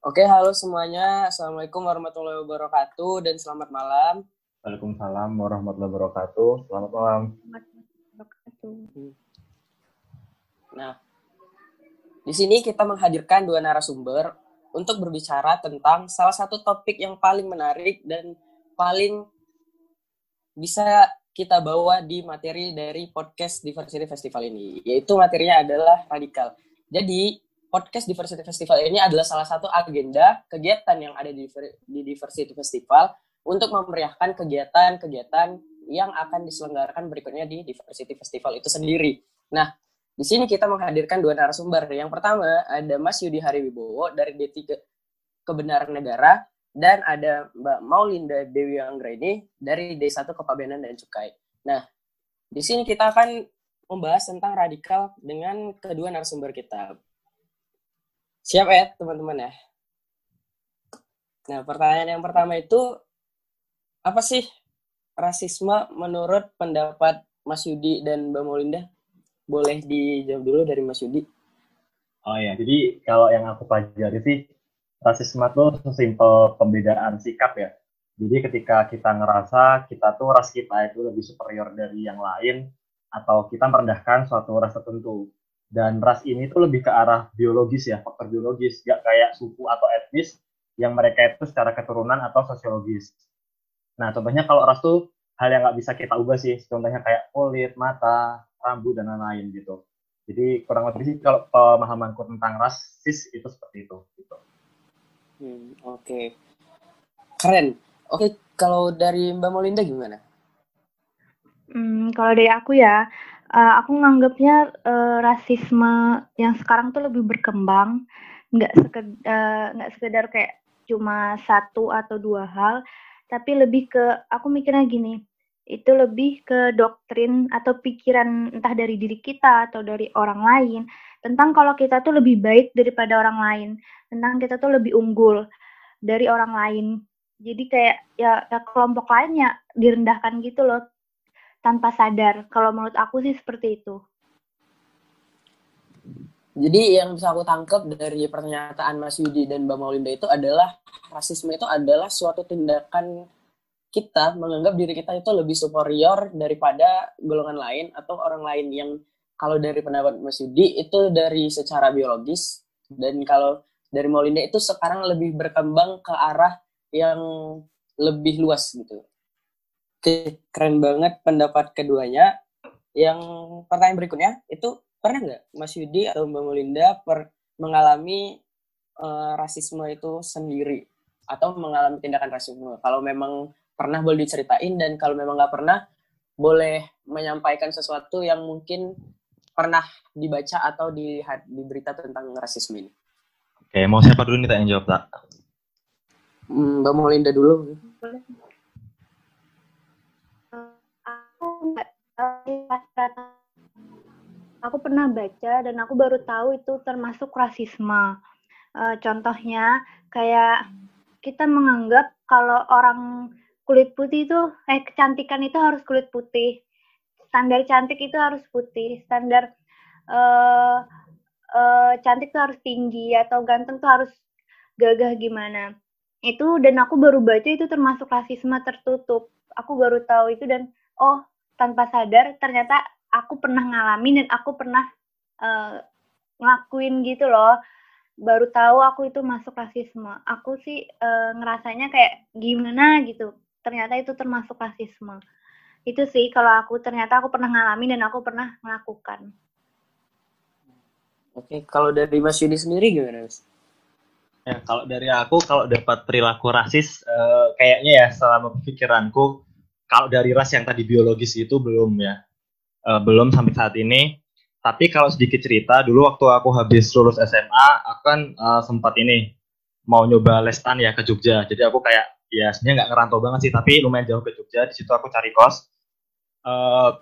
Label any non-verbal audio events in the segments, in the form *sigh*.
Oke, halo semuanya. Assalamualaikum warahmatullahi wabarakatuh dan selamat malam. Waalaikumsalam warahmatullahi wabarakatuh. Selamat malam. Nah, di sini kita menghadirkan dua narasumber untuk berbicara tentang salah satu topik yang paling menarik dan paling bisa kita bawa di materi dari podcast Diversity Festival ini, yaitu materinya adalah radikal. Jadi, podcast Diversity Festival ini adalah salah satu agenda kegiatan yang ada di, di Diversity Festival untuk memeriahkan kegiatan-kegiatan yang akan diselenggarakan berikutnya di Diversity Festival itu sendiri. Nah, di sini kita menghadirkan dua narasumber. Yang pertama ada Mas Yudi Hariwibowo dari D3 Kebenaran Negara dan ada Mbak Maulinda Dewi Anggraini dari D1 Kepabeanan dan Cukai. Nah, di sini kita akan membahas tentang radikal dengan kedua narasumber kita. Siap ya, teman-teman ya? Nah, pertanyaan yang pertama itu, apa sih rasisme menurut pendapat Mas Yudi dan Mbak Maulinda? Boleh dijawab dulu dari Mas Yudi. Oh ya, jadi kalau yang aku pelajari sih, rasisme itu sesimpel pembedaan sikap ya. Jadi ketika kita ngerasa kita tuh ras kita itu lebih superior dari yang lain atau kita merendahkan suatu ras tertentu. Dan ras ini tuh lebih ke arah biologis ya, faktor biologis, gak kayak suku atau etnis yang mereka itu secara keturunan atau sosiologis. Nah, contohnya kalau ras tuh hal yang nggak bisa kita ubah sih. Contohnya kayak kulit, mata, rambut, dan lain-lain gitu. Jadi kurang lebih sih kalau pemahamanku tentang rasis itu seperti itu. Gitu. Hmm, Oke, okay. keren. Oke, okay, kalau dari Mbak Molinda gimana? Hmm, kalau dari aku ya, uh, aku nganggapnya uh, rasisme yang sekarang tuh lebih berkembang, nggak sekedar uh, nggak sekedar kayak cuma satu atau dua hal, tapi lebih ke aku mikirnya gini, itu lebih ke doktrin atau pikiran entah dari diri kita atau dari orang lain tentang kalau kita tuh lebih baik daripada orang lain, tentang kita tuh lebih unggul dari orang lain. Jadi kayak ya, ya kelompok lainnya direndahkan gitu loh tanpa sadar. Kalau menurut aku sih seperti itu. Jadi yang bisa aku tangkap dari pernyataan Mas Yudi dan Mbak Maulinda itu adalah rasisme itu adalah suatu tindakan kita menganggap diri kita itu lebih superior daripada golongan lain atau orang lain yang kalau dari pendapat Mas Yudi itu dari secara biologis dan kalau dari Molinda itu sekarang lebih berkembang ke arah yang lebih luas gitu. Oke, keren banget pendapat keduanya. Yang pertanyaan berikutnya itu pernah nggak Mas Yudi atau Mbak Molinda per mengalami uh, rasisme itu sendiri atau mengalami tindakan rasisme? Kalau memang pernah boleh diceritain dan kalau memang nggak pernah boleh menyampaikan sesuatu yang mungkin pernah dibaca atau dilihat di berita tentang rasisme ini? Oke, mau siapa dulu nih tak yang jawab tak? Hmm, Mbak Molinda dulu. Aku pernah baca dan aku baru tahu itu termasuk rasisme. Uh, contohnya kayak kita menganggap kalau orang kulit putih itu, eh kecantikan itu harus kulit putih standar cantik itu harus putih, standar uh, uh, cantik tuh harus tinggi atau ganteng tuh harus gagah gimana. Itu dan aku baru baca itu termasuk rasisme tertutup. Aku baru tahu itu dan oh tanpa sadar ternyata aku pernah ngalamin dan aku pernah uh, ngelakuin gitu loh. Baru tahu aku itu masuk rasisme. Aku sih uh, ngerasanya kayak gimana gitu. Ternyata itu termasuk rasisme itu sih kalau aku ternyata aku pernah ngalamin dan aku pernah melakukan oke kalau dari Mas Yudi sendiri gimana Mas? Ya, kalau dari aku kalau dapat perilaku rasis uh, kayaknya ya selama pikiranku kalau dari ras yang tadi biologis itu belum ya uh, belum sampai saat ini. Tapi kalau sedikit cerita dulu waktu aku habis lulus SMA akan uh, sempat ini mau nyoba lestan ya ke Jogja. Jadi aku kayak ya sebenarnya nggak ngerantau banget sih tapi lumayan jauh ke Jogja. Di situ aku cari kos. Uh,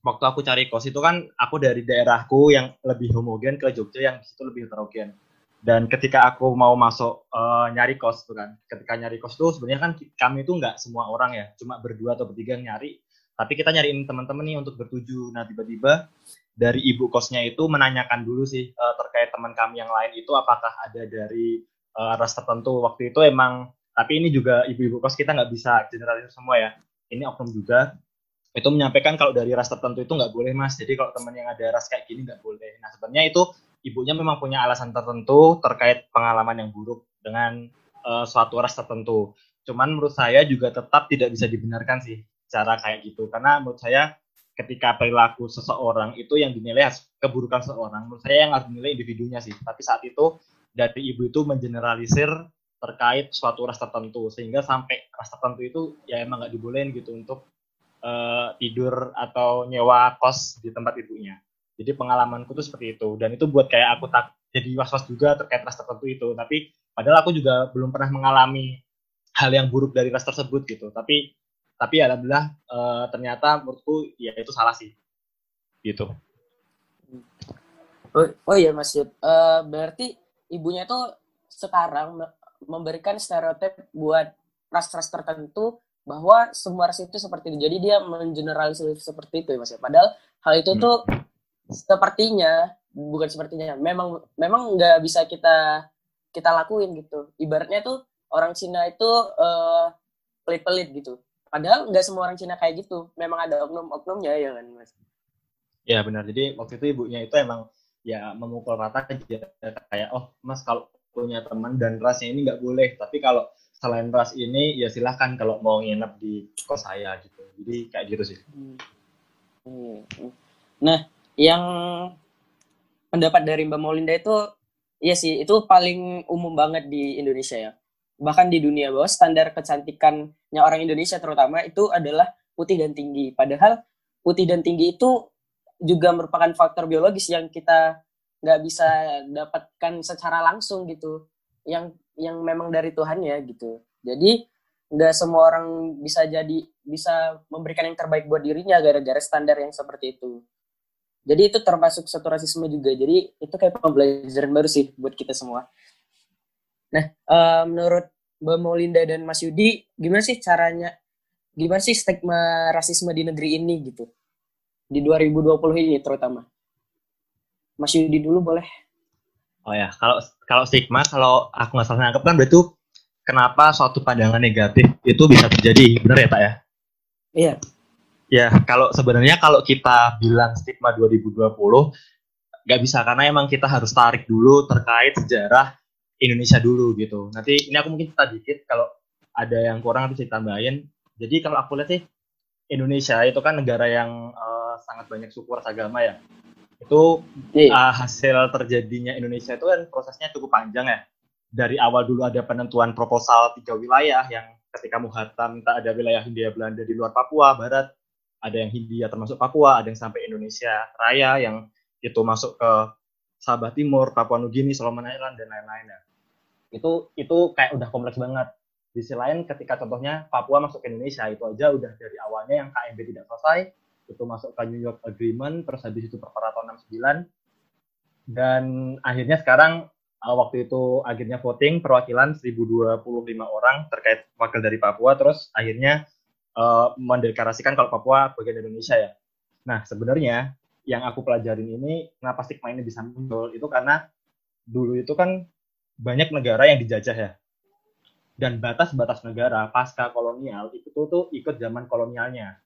waktu aku cari kos itu kan aku dari daerahku yang lebih homogen ke Jogja yang di situ lebih heterogen. Dan ketika aku mau masuk uh, nyari kos tuh kan ketika nyari kos tuh sebenarnya kan kami itu nggak semua orang ya. Cuma berdua atau bertiga nyari tapi kita nyariin teman-teman nih untuk bertuju. Nah tiba-tiba dari ibu kosnya itu menanyakan dulu sih uh, terkait teman kami yang lain itu apakah ada dari uh, ras tertentu. Waktu itu emang tapi ini juga ibu-ibu kos kita nggak bisa generalisir semua ya. Ini oknum juga. Itu menyampaikan kalau dari ras tertentu itu nggak boleh mas. Jadi kalau teman yang ada ras kayak gini nggak boleh. Nah sebenarnya itu ibunya memang punya alasan tertentu terkait pengalaman yang buruk dengan uh, suatu ras tertentu. Cuman menurut saya juga tetap tidak bisa dibenarkan sih cara kayak gitu karena menurut saya ketika perilaku seseorang itu yang dinilai keburukan seseorang menurut saya yang harus dinilai individunya sih tapi saat itu dari ibu itu mengeneralisir terkait suatu ras tertentu sehingga sampai ras tertentu itu ya emang nggak dibolehin gitu untuk uh, tidur atau nyewa kos di tempat ibunya. Jadi pengalamanku tuh seperti itu dan itu buat kayak aku tak jadi was-was juga terkait ras tertentu itu. Tapi padahal aku juga belum pernah mengalami hal yang buruk dari ras tersebut gitu. Tapi tapi alhamdulillah uh, ternyata menurutku ya itu salah sih. Gitu. Oh, oh iya Mas Yud. Uh, berarti ibunya tuh sekarang memberikan stereotip buat ras-ras tertentu bahwa semua ras itu seperti itu. Jadi dia mengeneralisir seperti itu ya Mas ya. Padahal hal itu hmm. tuh sepertinya bukan sepertinya memang memang nggak bisa kita kita lakuin gitu. Ibaratnya tuh orang Cina itu uh, pelit-pelit gitu. Padahal nggak semua orang Cina kayak gitu. Memang ada oknum-oknumnya ya kan Mas. Ya benar. Jadi waktu itu ibunya itu emang ya memukul rata aja kayak oh Mas kalau punya teman dan rasnya ini nggak boleh. Tapi kalau selain ras ini ya silahkan kalau mau nginep di kos saya gitu jadi kayak gitu sih hmm. nah yang pendapat dari Mbak Molinda itu ya sih itu paling umum banget di Indonesia ya bahkan di dunia bahwa standar kecantikannya orang Indonesia terutama itu adalah putih dan tinggi padahal putih dan tinggi itu juga merupakan faktor biologis yang kita nggak bisa dapatkan secara langsung gitu yang yang memang dari Tuhan ya gitu. Jadi nggak semua orang bisa jadi bisa memberikan yang terbaik buat dirinya gara-gara standar yang seperti itu. Jadi itu termasuk satu rasisme juga. Jadi itu kayak pembelajaran baru sih buat kita semua. Nah, uh, menurut Mbak Molinda dan Mas Yudi, gimana sih caranya, gimana sih stigma rasisme di negeri ini gitu? Di 2020 ini terutama. Mas Yudi dulu boleh. Oh ya, kalau kalau stigma, kalau aku nggak salah nangkep kan berarti kenapa suatu pandangan negatif itu bisa terjadi, benar ya Pak ya? Iya. Ya, kalau sebenarnya kalau kita bilang stigma 2020 nggak bisa karena emang kita harus tarik dulu terkait sejarah Indonesia dulu gitu. Nanti ini aku mungkin cerita dikit kalau ada yang kurang bisa ditambahin. Jadi kalau aku lihat sih Indonesia itu kan negara yang uh, sangat banyak suku ras agama ya itu uh, hasil terjadinya Indonesia itu kan prosesnya cukup panjang ya dari awal dulu ada penentuan proposal tiga wilayah yang ketika Muhatta minta ada wilayah Hindia Belanda di luar Papua Barat ada yang Hindia termasuk Papua ada yang sampai Indonesia Raya yang itu masuk ke Sabah Timur Papua Nugini Solomon Island dan lain-lain ya itu itu kayak udah kompleks banget. Di sisi lain ketika contohnya Papua masuk ke Indonesia itu aja udah dari awalnya yang KMB tidak selesai. Itu masuk ke New York Agreement terus habis itu perkara tahun 69 dan akhirnya sekarang uh, waktu itu akhirnya voting perwakilan 1025 orang terkait wakil dari Papua terus akhirnya uh, mendeklarasikan kalau Papua bagian Indonesia ya. Nah sebenarnya yang aku pelajarin ini kenapa stigma ini bisa muncul? Itu karena dulu itu kan banyak negara yang dijajah ya dan batas-batas negara pasca kolonial itu tuh ikut zaman kolonialnya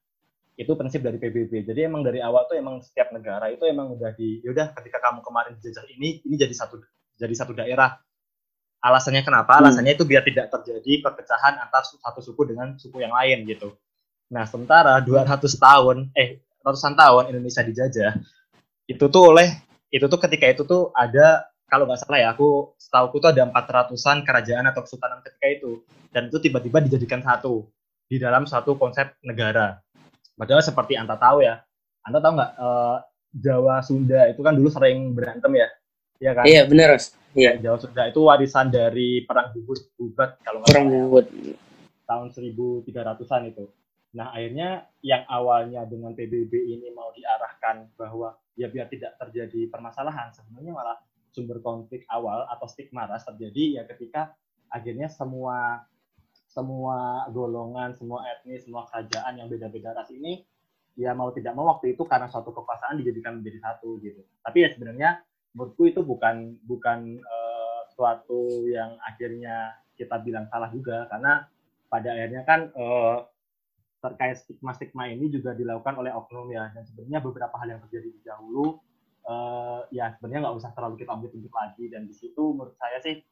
itu prinsip dari PBB. Jadi emang dari awal tuh emang setiap negara itu emang udah di yaudah ketika kamu kemarin dijajah ini ini jadi satu jadi satu daerah. Alasannya kenapa? Hmm. Alasannya itu biar tidak terjadi perpecahan antar satu suku dengan suku yang lain gitu. Nah, sementara 200 tahun eh ratusan tahun Indonesia dijajah itu tuh oleh itu tuh ketika itu tuh ada kalau nggak salah ya aku setahu tuh ada empat ratusan kerajaan atau kesultanan ketika itu dan itu tiba-tiba dijadikan satu di dalam satu konsep negara Padahal seperti Anta tahu ya, Anta tahu nggak uh, Jawa Sunda itu kan dulu sering berantem ya, Iya kan? Iya benar, Iya. Jawa Sunda itu warisan dari perang bubut bubat kalau nggak perang bubut tahun 1300-an itu. Nah akhirnya yang awalnya dengan PBB ini mau diarahkan bahwa ya biar tidak terjadi permasalahan, sebenarnya malah sumber konflik awal atau stigma ras terjadi ya ketika akhirnya semua semua golongan, semua etnis, semua kerajaan yang beda-beda ras ini ya mau tidak mau waktu itu karena suatu kekuasaan dijadikan menjadi satu gitu. Tapi ya sebenarnya menurutku itu bukan bukan uh, sesuatu yang akhirnya kita bilang salah juga karena pada akhirnya kan uh, terkait stigma-stigma ini juga dilakukan oleh oknum ya dan sebenarnya beberapa hal yang terjadi di dahulu uh, ya sebenarnya nggak usah terlalu kita ambil lagi. Dan di situ menurut saya sih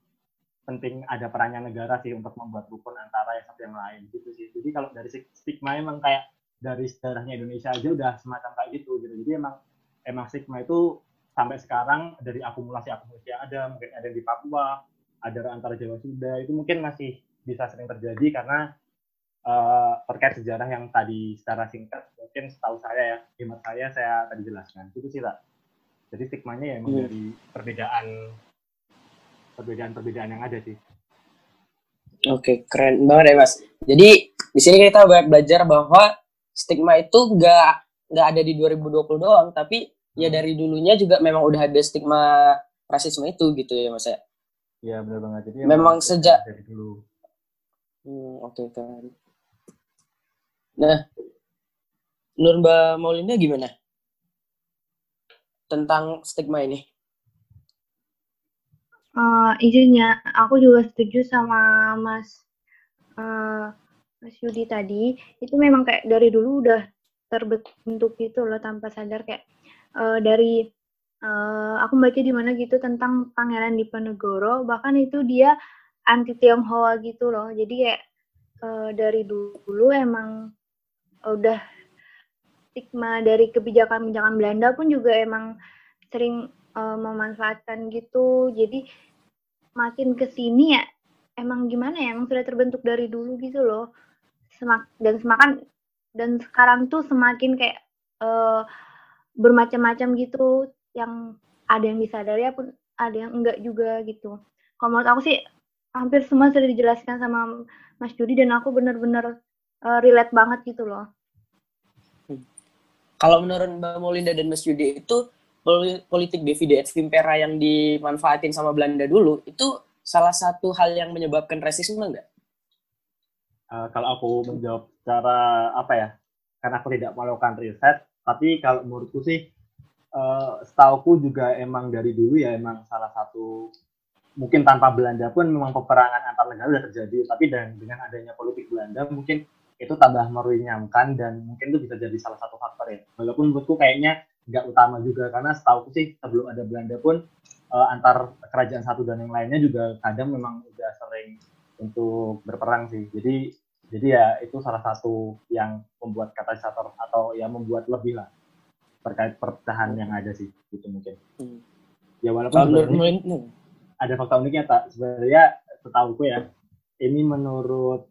penting ada perannya negara sih untuk membuat rukun antara yang satu yang lain gitu sih. Jadi kalau dari stigma emang kayak dari sejarahnya Indonesia aja udah semacam kayak gitu gitu. Jadi emang emang stigma itu sampai sekarang dari akumulasi akumulasi yang ada mungkin ada di Papua ada antara Jawa Sunda itu mungkin masih bisa sering terjadi karena uh, terkait sejarah yang tadi secara singkat mungkin setahu saya ya hemat saya saya tadi jelaskan. Itu sih tak jadi stigmanya ya emang hmm. dari perbedaan perbedaan-perbedaan yang ada sih. Oke, keren banget ya mas. Jadi di sini kita banyak belajar bahwa stigma itu nggak nggak ada di 2020 doang, tapi ya hmm. dari dulunya juga memang udah ada stigma rasisme itu gitu ya mas ya. Iya benar banget. Jadi memang sejak dari dulu. Hmm, oke okay, kan. Nah, Nur Mbak Maulinda gimana? Tentang stigma ini? Uh, izinnya, aku juga setuju sama Mas uh, Mas Yudi tadi. Itu memang kayak dari dulu udah terbentuk gitu loh tanpa sadar kayak uh, dari uh, aku baca di mana gitu tentang Pangeran Diponegoro bahkan itu dia anti Tionghoa gitu loh. Jadi kayak uh, dari dulu emang udah stigma dari kebijakan-kebijakan Belanda pun juga emang sering uh, memanfaatkan gitu. Jadi makin ke sini ya emang gimana ya emang sudah terbentuk dari dulu gitu loh. Semak dan semakan dan sekarang tuh semakin kayak uh, bermacam-macam gitu. Yang ada yang disadari pun ada yang enggak juga gitu. Kalau menurut aku sih hampir semua sudah dijelaskan sama Mas Judi dan aku bener-bener uh, relate banget gitu loh kalau menurut Mbak Molinda dan Mas Judi itu politik divide et impera yang dimanfaatin sama Belanda dulu itu salah satu hal yang menyebabkan rasisme enggak? Uh, kalau aku menjawab secara apa ya, karena aku tidak melakukan riset, tapi kalau menurutku sih, uh, setauku juga emang dari dulu ya emang salah satu mungkin tanpa Belanda pun memang peperangan antar negara sudah terjadi, tapi dan dengan adanya politik Belanda mungkin itu tambah merunyamkan dan mungkin itu bisa jadi salah satu faktor ya. Walaupun menurutku kayaknya nggak utama juga karena setahu sih sebelum ada Belanda pun uh, antar kerajaan satu dan yang lainnya juga kadang memang udah sering untuk berperang sih. Jadi jadi ya itu salah satu yang membuat katalisator atau ya membuat lebih lah terkait pertahanan yang ada sih gitu mungkin. Hmm. Ya walaupun sebenarnya ada fakta uniknya tak sebenarnya setahuku ya ini menurut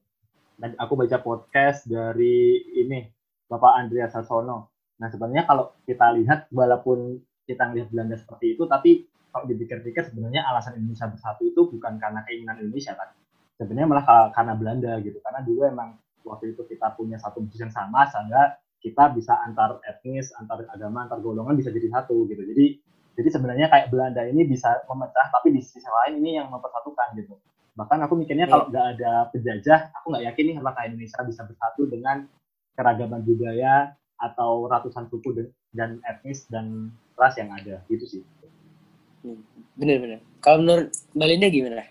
aku baca podcast dari ini Bapak Andreas Sasono Nah sebenarnya kalau kita lihat walaupun kita melihat Belanda seperti itu, tapi kalau dipikir-pikir sebenarnya alasan Indonesia bersatu itu bukan karena keinginan Indonesia kan. Sebenarnya malah karena Belanda gitu. Karena dulu emang waktu itu kita punya satu musuh yang sama sehingga kita bisa antar etnis, antar agama, antar golongan bisa jadi satu gitu. Jadi jadi sebenarnya kayak Belanda ini bisa memecah, tapi di sisi lain ini yang mempersatukan gitu. Bahkan aku mikirnya kalau iya. nggak ada penjajah, aku nggak yakin nih apakah Indonesia bisa bersatu dengan keragaman budaya, atau ratusan suku dan etnis dan ras yang ada gitu sih. Bener-bener. Kalau menurut Mbak Linda gimana?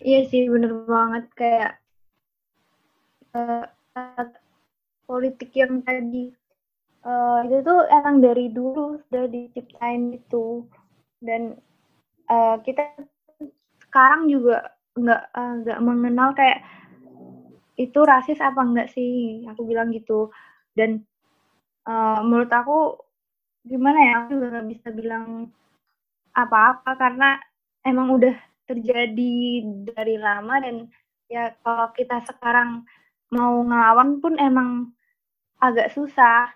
Iya sih bener banget kayak uh, politik yang tadi uh, itu tuh emang dari dulu sudah diciptain itu dan uh, kita sekarang juga nggak nggak uh, mengenal kayak itu rasis apa enggak sih aku bilang gitu. Dan uh, menurut aku gimana ya aku nggak bisa bilang apa-apa karena emang udah terjadi dari lama dan ya kalau kita sekarang mau ngelawan pun emang agak susah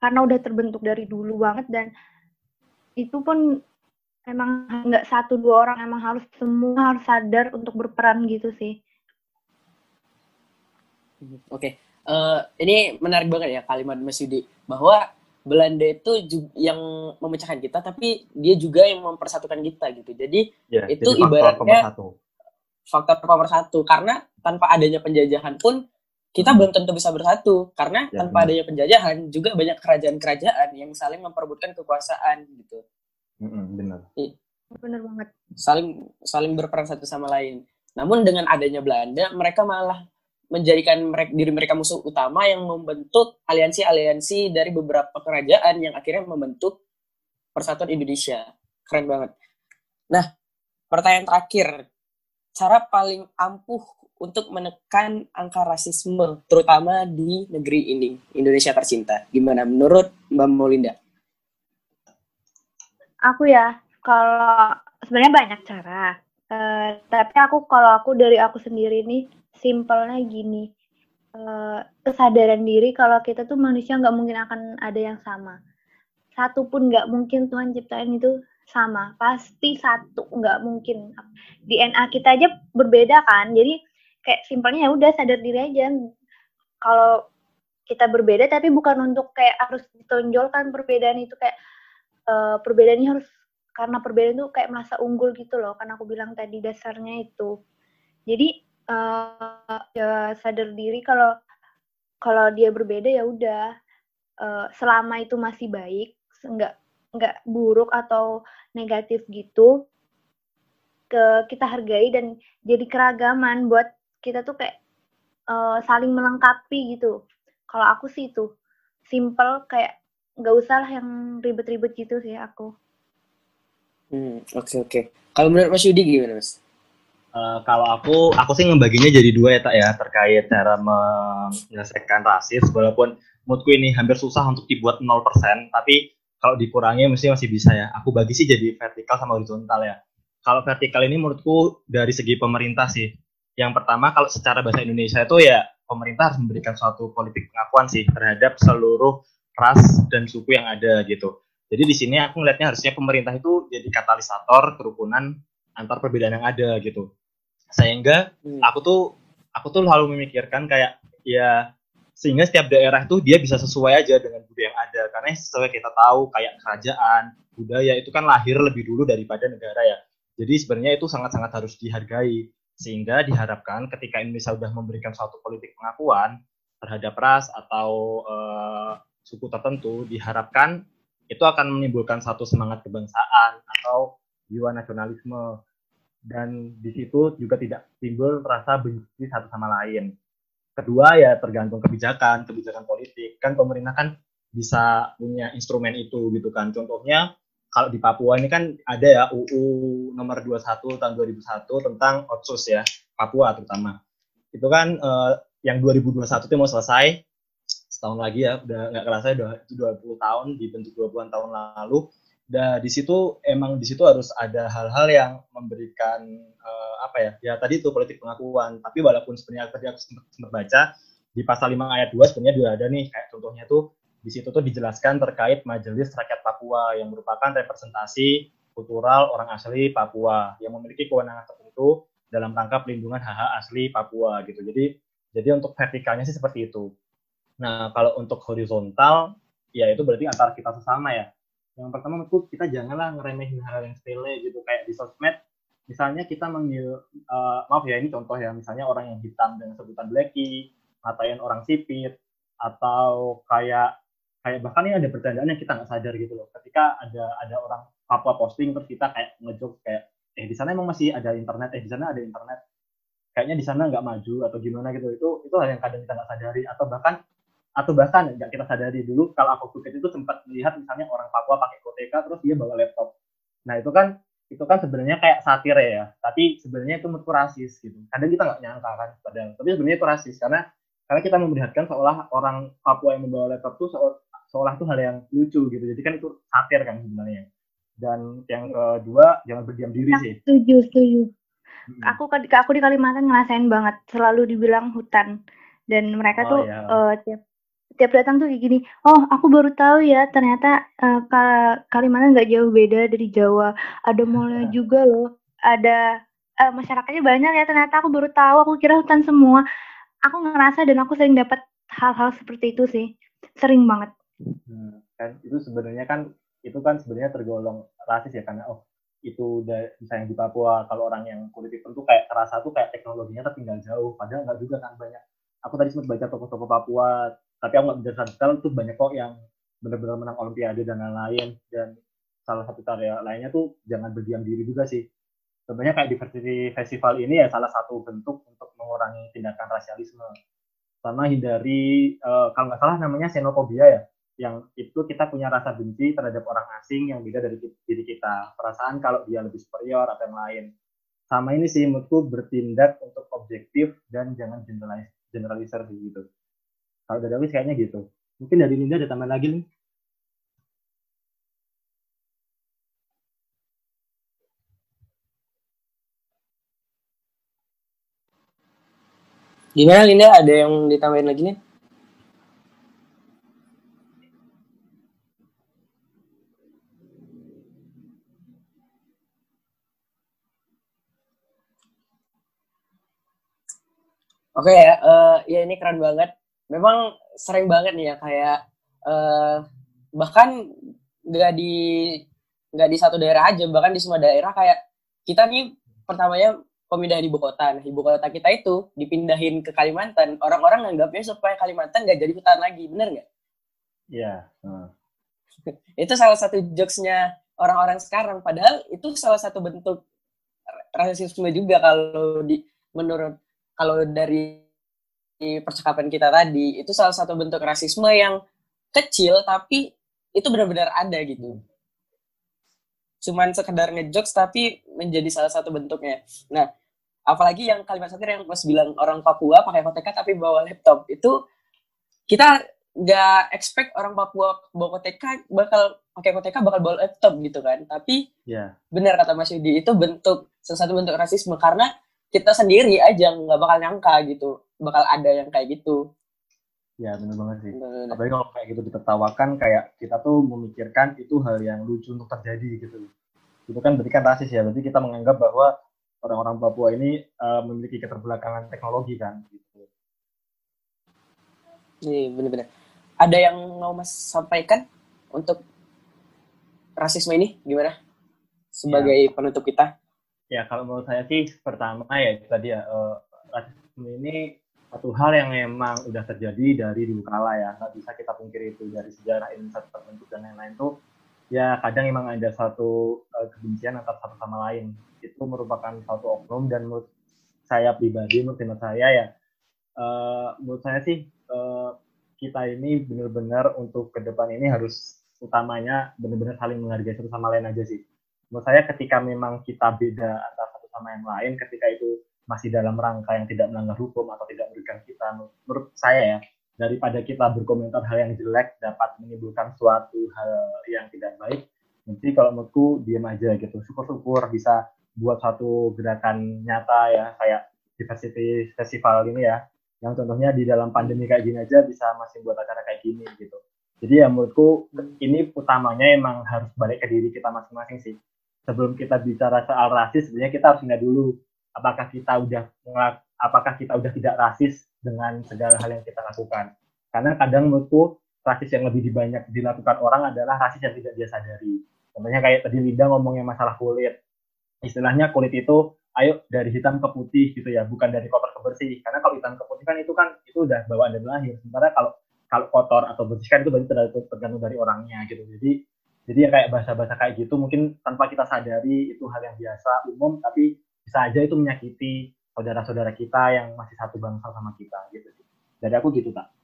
karena udah terbentuk dari dulu banget dan itu pun emang nggak satu dua orang emang harus semua harus sadar untuk berperan gitu sih Oke, okay. uh, eh, ini menarik banget ya kalimat Mas Yudi bahwa Belanda itu yang memecahkan kita, tapi dia juga yang mempersatukan kita gitu. Jadi ya, itu jadi ibaratnya faktor nomor satu. Karena tanpa adanya penjajahan pun kita belum tentu bisa bersatu. Karena ya, tanpa benar. adanya penjajahan juga banyak kerajaan-kerajaan yang saling memperebutkan kekuasaan gitu. Mm-hmm, benar. bener banget. saling saling berperan satu sama lain. Namun dengan adanya Belanda mereka malah menjadikan mereka, diri mereka musuh utama yang membentuk aliansi-aliansi dari beberapa kerajaan yang akhirnya membentuk Persatuan Indonesia. Keren banget. Nah pertanyaan terakhir. Cara paling ampuh untuk menekan angka rasisme terutama di negeri ini Indonesia tercinta. Gimana menurut Mbak Molinda aku ya kalau sebenarnya banyak cara uh, tapi aku kalau aku dari aku sendiri nih simpelnya gini uh, kesadaran diri kalau kita tuh manusia nggak mungkin akan ada yang sama. Satu pun nggak mungkin Tuhan ciptain itu sama. Pasti satu nggak mungkin. DNA kita aja berbeda kan jadi kayak simpelnya ya udah sadar diri aja. Kalau kita berbeda tapi bukan untuk kayak harus ditonjolkan perbedaan itu kayak uh, perbedaannya harus karena perbedaan itu kayak merasa unggul gitu loh karena aku bilang tadi dasarnya itu. Jadi uh, ya sadar diri kalau kalau dia berbeda ya udah. Uh, selama itu masih baik nggak nggak buruk atau negatif gitu ke kita hargai dan jadi keragaman buat kita tuh kayak uh, saling melengkapi gitu. Kalau aku sih itu simple kayak nggak usah lah yang ribet-ribet gitu sih aku. Hmm, oke okay, oke. Okay. Kalau menurut Mas Yudi gimana Mas? Uh, kalau aku, aku sih ngebaginya jadi dua ya tak ya terkait cara menyelesaikan rasis. Walaupun menurutku ini hampir susah untuk dibuat 0%, tapi kalau dikurangi mesti masih bisa ya. Aku bagi sih jadi vertikal sama horizontal ya. Kalau vertikal ini menurutku dari segi pemerintah sih. Yang pertama kalau secara bahasa Indonesia itu ya pemerintah harus memberikan suatu politik pengakuan sih terhadap seluruh ras dan suku yang ada gitu. Jadi di sini aku ngelihatnya harusnya pemerintah itu jadi katalisator kerukunan antar perbedaan yang ada gitu. Sehingga hmm. aku tuh aku tuh selalu memikirkan kayak ya sehingga setiap daerah itu dia bisa sesuai aja dengan budaya yang ada karena sesuai kita tahu kayak kerajaan budaya itu kan lahir lebih dulu daripada negara ya jadi sebenarnya itu sangat-sangat harus dihargai sehingga diharapkan ketika Indonesia sudah memberikan suatu politik pengakuan terhadap ras atau uh, suku tertentu diharapkan itu akan menimbulkan satu semangat kebangsaan atau jiwa nasionalisme dan di situ juga tidak timbul rasa benci satu sama lain. Kedua ya tergantung kebijakan, kebijakan politik. Kan pemerintah kan bisa punya instrumen itu gitu kan. Contohnya kalau di Papua ini kan ada ya UU nomor 21 tahun 2001 tentang otsus ya, Papua terutama. Itu kan eh, yang 2021 itu mau selesai, setahun lagi ya udah nggak kerasa udah 20 tahun dibentuk 20-an tahun lalu dan di situ emang di situ harus ada hal-hal yang memberikan uh, apa ya ya tadi itu politik pengakuan tapi walaupun sebenarnya tadi aku sempat, sempat baca di pasal 5 ayat 2 sebenarnya juga ada nih kayak contohnya tuh di situ tuh dijelaskan terkait Majelis Rakyat Papua yang merupakan representasi kultural orang asli Papua yang memiliki kewenangan tertentu dalam rangka pelindungan hak-hak asli Papua gitu. Jadi jadi untuk vertikalnya sih seperti itu. Nah, kalau untuk horizontal, ya itu berarti antara kita sesama ya. Yang pertama menurutku kita janganlah ngeremehin hal yang sepele gitu kayak di sosmed. Misalnya kita manggil uh, maaf ya ini contoh ya. Misalnya orang yang hitam dengan sebutan blacky ngatain orang sipit atau kayak kayak bahkan ini ada pertanyaan yang kita nggak sadar gitu loh. Ketika ada ada orang Papua posting terus kita kayak ngejok kayak eh di sana emang masih ada internet? Eh di sana ada internet? Kayaknya di sana nggak maju atau gimana gitu. Itu itu hal yang kadang kita nggak sadari. Atau bahkan atau bahkan nggak kita sadari dulu kalau aku kecil itu sempat melihat misalnya orang Papua pakai koteka terus dia bawa laptop. Nah itu kan itu kan sebenarnya kayak satir ya tapi sebenarnya itu menurut rasis gitu. Kadang kita nggak nyangka kan padahal. Tapi sebenarnya itu rasis karena karena kita memperlihatkan seolah orang Papua yang membawa laptop itu seolah, seolah itu hal yang lucu gitu. Jadi kan itu satir kan sebenarnya. Dan yang kedua jangan berdiam diri sih. setuju setuju. Hmm. aku aku di Kalimantan ngerasain banget selalu dibilang hutan. Dan mereka oh, tuh iya. uh, tiap tiap datang tuh kayak gini, oh aku baru tahu ya ternyata uh, Kalimantan nggak jauh beda dari Jawa, ada mallnya juga loh, ada uh, masyarakatnya banyak ya ternyata aku baru tahu, aku kira hutan semua. Aku ngerasa dan aku sering dapat hal-hal seperti itu sih, sering banget. Hmm, kan itu sebenarnya kan itu kan sebenarnya tergolong rasis ya karena oh itu udah misalnya di Papua. Kalau orang yang kulit hitam tuh kayak terasa tuh kayak teknologinya tertinggal jauh. Padahal nggak juga kan banyak. Aku tadi sempat baca toko-toko Papua tapi aku nggak bisa detail tuh banyak kok yang benar-benar menang olimpiade dan lain-lain. Dan salah satu cara lainnya tuh jangan berdiam diri juga sih. Sebenarnya kayak diversity festival ini ya salah satu bentuk untuk mengurangi tindakan rasialisme. Sama hindari uh, kalau nggak salah namanya xenophobia ya yang itu kita punya rasa benci terhadap orang asing yang beda dari diri kita. Perasaan kalau dia lebih superior atau yang lain. Sama ini sih menurutku bertindak untuk objektif dan jangan generalis generalizer gitu kalau dari aku kayaknya gitu mungkin dari Linda ada tambahan lagi nih Gimana Linda? Ada yang ditambahin lagi nih? Oke okay, ya, uh, ya ini keren banget. Memang sering banget nih ya kayak uh, bahkan nggak di nggak di satu daerah aja, bahkan di semua daerah kayak kita nih pertamanya pemindahan ibu kota. Nah, ibu kota kita itu dipindahin ke Kalimantan. Orang-orang nganggapnya supaya Kalimantan nggak jadi hutan lagi, bener nggak? Iya. Yeah. Uh. *laughs* itu salah satu jokesnya orang-orang sekarang. Padahal itu salah satu bentuk rasisme juga kalau di menurut kalau dari percakapan kita tadi itu salah satu bentuk rasisme yang kecil tapi itu benar-benar ada gitu. Hmm. Cuman sekedar ngejokes tapi menjadi salah satu bentuknya. Nah, apalagi yang kalimat satir yang mas bilang orang Papua pakai KTK tapi bawa laptop itu kita nggak expect orang Papua bawa KTK bakal pakai KTK bakal bawa laptop gitu kan tapi yeah. benar kata Mas Yudi itu bentuk salah satu bentuk rasisme karena kita sendiri aja nggak bakal nyangka gitu bakal ada yang kayak gitu ya benar banget sih bener. apalagi kalau kayak gitu ditertawakan kayak kita tuh memikirkan itu hal yang lucu untuk terjadi gitu itu kan berarti kan rasis ya berarti kita menganggap bahwa orang-orang Papua ini uh, memiliki keterbelakangan teknologi kan gitu. Iya benar-benar. Ada yang mau Mas sampaikan untuk rasisme ini gimana? Sebagai ya. penutup kita. Ya kalau menurut saya sih pertama ya tadi ya uh, ini satu hal yang memang udah terjadi dari dulu kala ya. Nggak bisa kita pungkiri itu dari sejarah Indonesia terbentuk dan lain-lain tuh ya kadang memang ada satu uh, kebencian antara satu sama lain. Itu merupakan satu oknum dan menurut saya pribadi menurut saya ya uh, menurut saya sih uh, kita ini benar-benar untuk ke depan ini harus utamanya benar-benar saling menghargai satu sama lain aja sih menurut saya ketika memang kita beda antara satu sama yang lain ketika itu masih dalam rangka yang tidak melanggar hukum atau tidak merugikan kita menurut saya ya daripada kita berkomentar hal yang jelek dapat menimbulkan suatu hal yang tidak baik nanti kalau menurutku diam aja gitu. Syukur-syukur bisa buat satu gerakan nyata ya kayak diversity festival ini ya yang contohnya di dalam pandemi kayak gini aja bisa masih buat acara kayak gini gitu. Jadi ya menurutku ini utamanya emang harus balik ke diri kita masing-masing sih sebelum kita bicara soal rasis sebenarnya kita harus ingat dulu apakah kita udah apakah kita udah tidak rasis dengan segala hal yang kita lakukan karena kadang menurutku rasis yang lebih banyak dilakukan orang adalah rasis yang tidak dia sadari contohnya kayak tadi Linda ngomongnya masalah kulit istilahnya kulit itu ayo dari hitam ke putih gitu ya, bukan dari kotor ke bersih. Karena kalau hitam ke putih kan itu kan itu udah bawaan dari lahir. Sementara kalau kalau kotor atau bersih kan itu berarti tergantung dari orangnya gitu. Jadi jadi ya kayak bahasa-bahasa kayak gitu mungkin tanpa kita sadari itu hal yang biasa umum tapi bisa aja itu menyakiti saudara-saudara kita yang masih satu bangsa sama kita gitu. Dari aku gitu tak.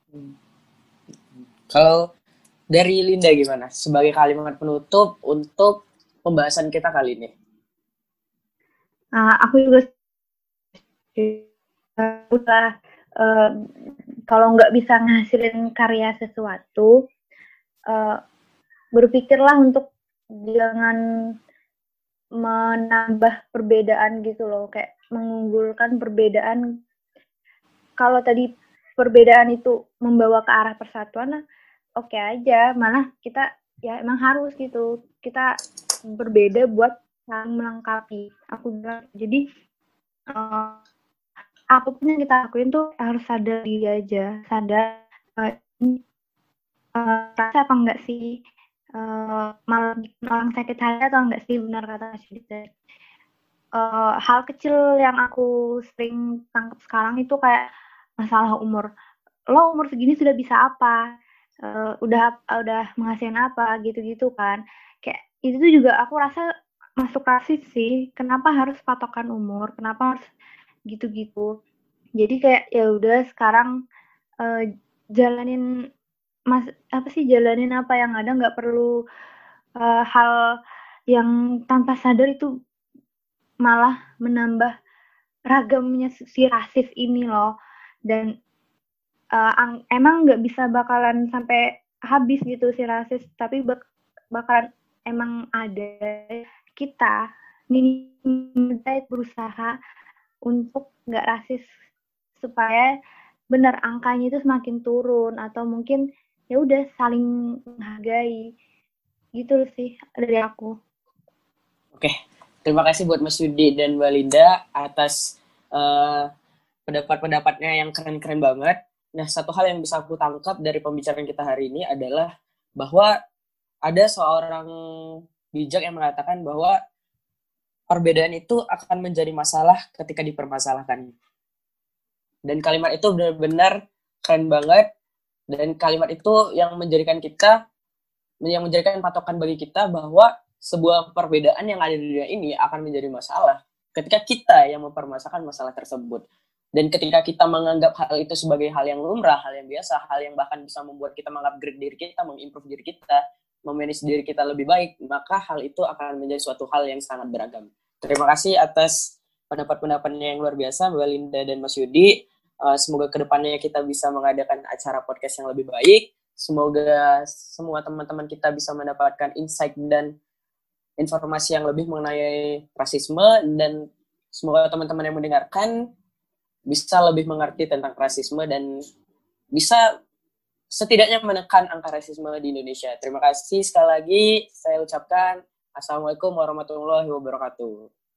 Kalau dari Linda gimana sebagai kalimat penutup untuk pembahasan kita kali ini? uh, aku juga udah uh, kalau nggak bisa ngasilin karya sesuatu uh, berpikirlah untuk jangan menambah perbedaan gitu loh kayak mengunggulkan perbedaan. Kalau tadi perbedaan itu membawa ke arah persatuan oke okay aja. Malah kita ya emang harus gitu. Kita berbeda buat melengkapi. Aku bilang jadi uh, apa pun yang kita lakuin tuh harus sadar aja. Sadar uh, uh, rasa apa enggak sih uh, malah orang sakit hati atau enggak sih benar kata Mas uh, hal kecil yang aku sering tangkap sekarang itu kayak masalah umur lo umur segini sudah bisa apa uh, udah udah menghasilkan apa gitu-gitu kan kayak itu juga aku rasa masuk rasis sih. Kenapa harus patokan umur? Kenapa harus gitu-gitu? Jadi kayak ya udah sekarang uh, jalanin mas apa sih jalanin apa yang ada nggak perlu uh, hal yang tanpa sadar itu malah menambah ragamnya si rasis ini loh. Dan uh, emang nggak bisa bakalan sampai habis gitu si rasis tapi bak bakalan emang ada kita minta berusaha untuk nggak rasis supaya benar angkanya itu semakin turun atau mungkin ya udah saling menghargai gitu sih dari aku. Oke, terima kasih buat Mas Yudi dan Mbak Linda atas uh, pendapat-pendapatnya yang keren-keren banget. Nah, satu hal yang bisa aku tangkap dari pembicaraan kita hari ini adalah bahwa ada seorang bijak yang mengatakan bahwa perbedaan itu akan menjadi masalah ketika dipermasalahkan. Dan kalimat itu benar-benar keren banget dan kalimat itu yang menjadikan kita yang menjadikan patokan bagi kita bahwa sebuah perbedaan yang ada di dunia ini akan menjadi masalah ketika kita yang mempermasalahkan masalah tersebut dan ketika kita menganggap hal itu sebagai hal yang lumrah, hal yang biasa, hal yang bahkan bisa membuat kita mengupgrade diri kita, mengimprove diri kita, memanage diri kita lebih baik, maka hal itu akan menjadi suatu hal yang sangat beragam. Terima kasih atas pendapat-pendapatnya yang luar biasa, Mbak Linda dan Mas Yudi. Uh, semoga ke depannya kita bisa mengadakan acara podcast yang lebih baik. Semoga semua teman-teman kita bisa mendapatkan insight dan informasi yang lebih mengenai rasisme dan semoga teman-teman yang mendengarkan bisa lebih mengerti tentang rasisme dan bisa setidaknya menekan angka rasisme di Indonesia. Terima kasih sekali lagi saya ucapkan Assalamualaikum warahmatullahi wabarakatuh.